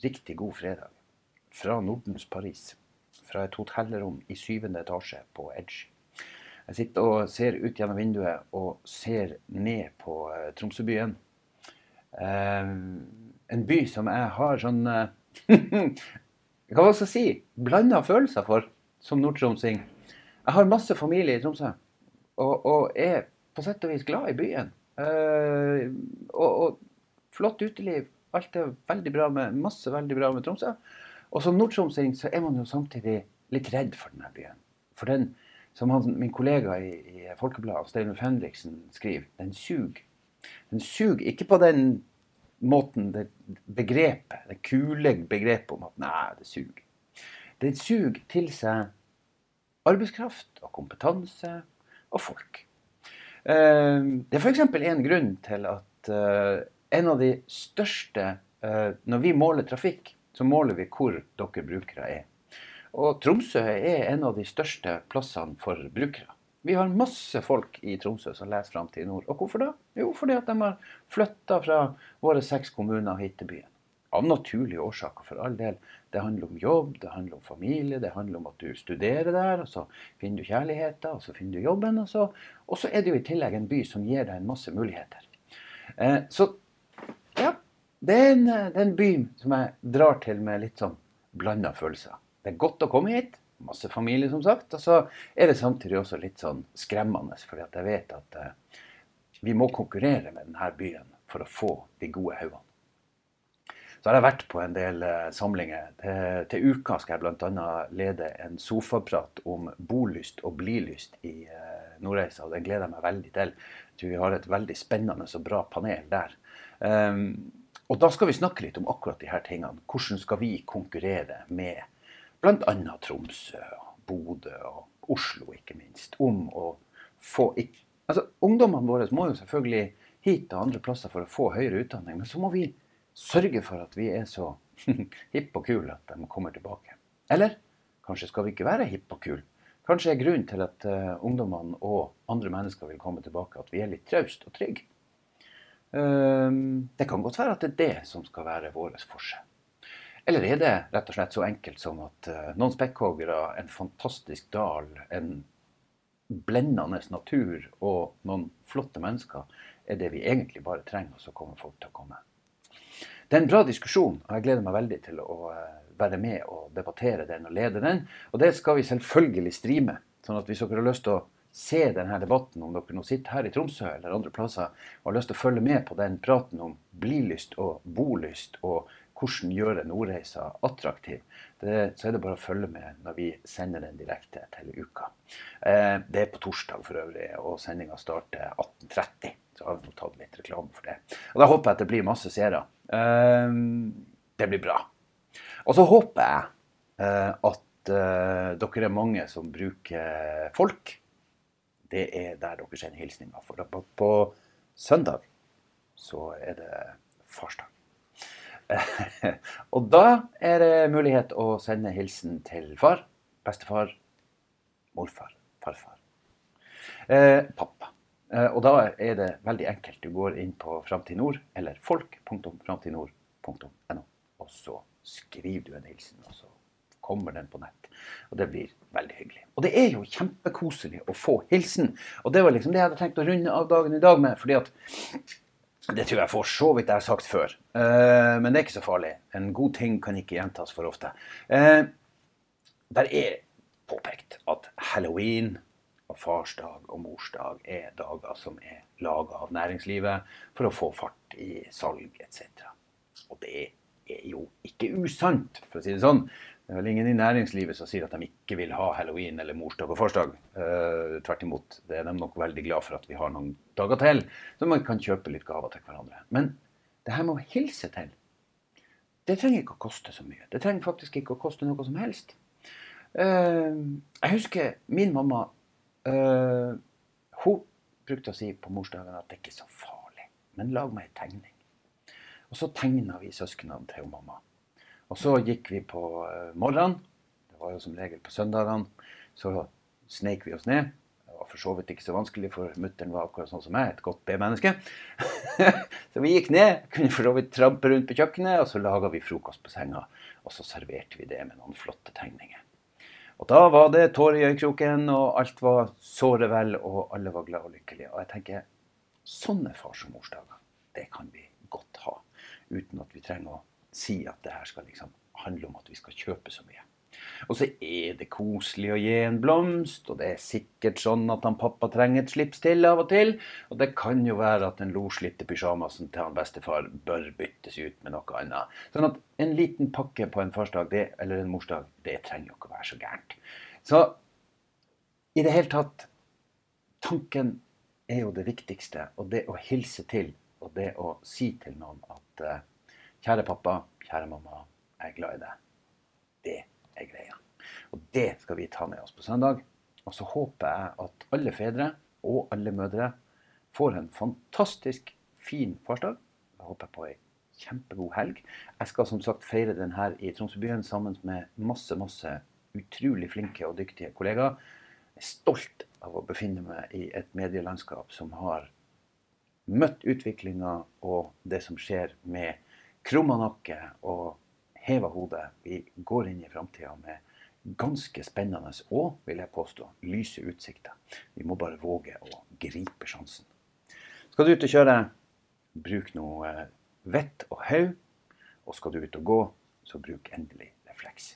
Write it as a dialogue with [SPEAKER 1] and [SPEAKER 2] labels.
[SPEAKER 1] Riktig god fredag fra Nordens Paris. Fra et hotellrom i syvende etasje på Edge. Jeg sitter og ser ut gjennom vinduet og ser ned på uh, Tromsøbyen. Uh, en by som jeg har sånn uh, Hva skal jeg si? Blanda følelser for som nordtromsing. Jeg har masse familie i Tromsø og, og er på sett og vis glad i byen. Uh, og, og flott uteliv Alt er veldig bra med, masse veldig bra med Tromsø. Og som nordtromsing så er man jo samtidig litt redd for denne byen. For den, som han, min kollega i, i Folkebladet, Steinulf Henriksen, skriver, den suger. Den suger ikke på den måten, det begrepet, det kule begrepet om at nei, det suger. Det suger til seg arbeidskraft og kompetanse og folk. Eh, det er f.eks. en grunn til at eh, en av de største eh, Når vi måler trafikk, så måler vi hvor dere brukere er. Og Tromsø er en av de største plassene for brukere. Vi har masse folk i Tromsø som leser Framtid Nord. Og hvorfor da? Jo, fordi at de har flytta fra våre seks kommuner hit til byen. Av naturlige årsaker, for all del. Det handler om jobb, det handler om familie, det handler om at du studerer der, og så finner du kjærligheten, og så finner du jobben. Og så, og så er det jo i tillegg en by som gir deg en masse muligheter. Eh, så det er, en, det er en by som jeg drar til med litt sånn blanda følelser. Det er godt å komme hit. Masse familie, som sagt. Og så er det samtidig også litt sånn skremmende, fordi at jeg vet at uh, vi må konkurrere med denne byen for å få de gode haugene. Så har jeg vært på en del uh, samlinger. Til, til, uka skal jeg bl.a. lede en sofaprat om bolyst og blilyst i uh, Nordreisa. Og den gleder jeg meg veldig til. Jeg tror vi har et veldig spennende og bra panel der. Um, og da skal vi snakke litt om akkurat de her tingene. Hvordan skal vi konkurrere med bl.a. Tromsø, Bodø og Oslo, ikke minst, om å få Altså, Ungdommene våre må jo selvfølgelig hit til andre plasser for å få høyere utdanning, men så må vi sørge for at vi er så hippe og kule at de kommer tilbake. Eller kanskje skal vi ikke være hippe og kule. Kanskje er grunnen til at uh, ungdommene og andre mennesker vil komme tilbake, at vi er litt traust og trygge. Ehm, det kan godt være at det er det som skal være vår forskjell. Eller er det rett og slett så enkelt som at eh, noen spekkhoggere, en fantastisk dal, en blendende natur og noen flotte mennesker er det vi egentlig bare trenger, og så kommer folk til å komme. Det er en bra diskusjon, og jeg gleder meg veldig til å eh, være med og debattere den og lede den. Og det skal vi selvfølgelig streame. sånn at hvis dere har lyst til å se denne debatten, om dere nå sitter her i Tromsø eller andre plasser og har lyst til å følge med på den praten om blilyst og bolyst og hvordan gjøre Nordreisa attraktiv, det, så er det bare å følge med når vi sender den direkte til uka. Eh, det er på torsdag for øvrig, og sendinga starter 18.30. Så har vi tatt litt reklame for det. Og Da håper jeg at det blir masse seere. Eh, det blir bra. Og så håper jeg eh, at eh, dere er mange som bruker folk det er der dere sender hilsninger. For på, på søndag så er det farsdag. og da er det mulighet å sende hilsen til far, bestefar, morfar, farfar, eh, pappa. Eh, og da er det veldig enkelt. Du går inn på Framtid Nord, eller folk.framtidnord.no, og så skriver du en hilsen. og så kommer den på nett. Og det blir veldig hyggelig. Og det er jo kjempekoselig å få hilsen. Og det var liksom det jeg hadde tenkt å runde av dagen i dag med. fordi at det tror jeg for så vidt jeg har sagt før. Uh, men det er ikke så farlig. En god ting kan ikke gjentas for ofte. Uh, der er påpekt at halloween og farsdag og morsdag er dager som er laga av næringslivet for å få fart i salg etc. Og det er jo ikke usant, for å si det sånn. Det er vel ingen i næringslivet som sier at de ikke vil ha halloween eller morsdag og farsdag. Uh, tvert imot. Det er de nok veldig glad for at vi har noen dager til, så man kan kjøpe litt gaver til hverandre. Men det her med å hilse til, det trenger ikke å koste så mye. Det trenger faktisk ikke å koste noe som helst. Uh, jeg husker min mamma uh, Hun brukte å si på morsdagen at det ikke er så farlig, men lag meg en tegning. Og så tegna vi søsknene til mamma. Og så gikk vi på uh, morgenen. Det var jo som regel på søndagene. Så sneik vi oss ned. Det var for så vidt ikke så vanskelig, for mutter'n var akkurat sånn som meg, et godt B-menneske. så vi gikk ned, kunne for så vidt trampe rundt på kjøkkenet, og så laga vi frokost på senga. Og så serverte vi det med noen flotte tegninger. Og da var det tårer i øyekroken, og alt var såre vel, og alle var glade og lykkelige. Og jeg tenker, sånne fars- og morsdager, det kan vi godt ha. Uten at vi trenger å si at det her skal liksom handle om at vi skal kjøpe så mye. Og så er det koselig å gi en blomst, og det er sikkert sånn at han pappa trenger et slips til av og til. Og det kan jo være at den loslitte pysjamasen til han bestefar bør byttes ut med noe annet. Sånn at en liten pakke på en farsdag det, eller en morsdag, det trenger jo ikke å være så gærent. Så i det hele tatt Tanken er jo det viktigste. Og det å hilse til, og det å si til noen at uh, Kjære pappa, kjære mamma, jeg er glad i deg. Det er greia. Og det skal vi ta med oss på søndag. Og så håper jeg at alle fedre og alle mødre får en fantastisk fin farsdag. Jeg håper på ei kjempegod helg. Jeg skal som sagt feire den her i Tromsøbyen sammen med masse, masse utrolig flinke og dyktige kollegaer. Jeg er stolt av å befinne meg i et medielandskap som har møtt utviklinga og det som skjer med krumma nakke og heva hodet. Vi går inn i framtida med ganske spennende og, vil jeg påstå, lyse utsikter. Vi må bare våge å gripe sjansen. Skal du ut og kjøre, bruk noe vett og haug. Og skal du ut og gå, så bruk endelig refleks.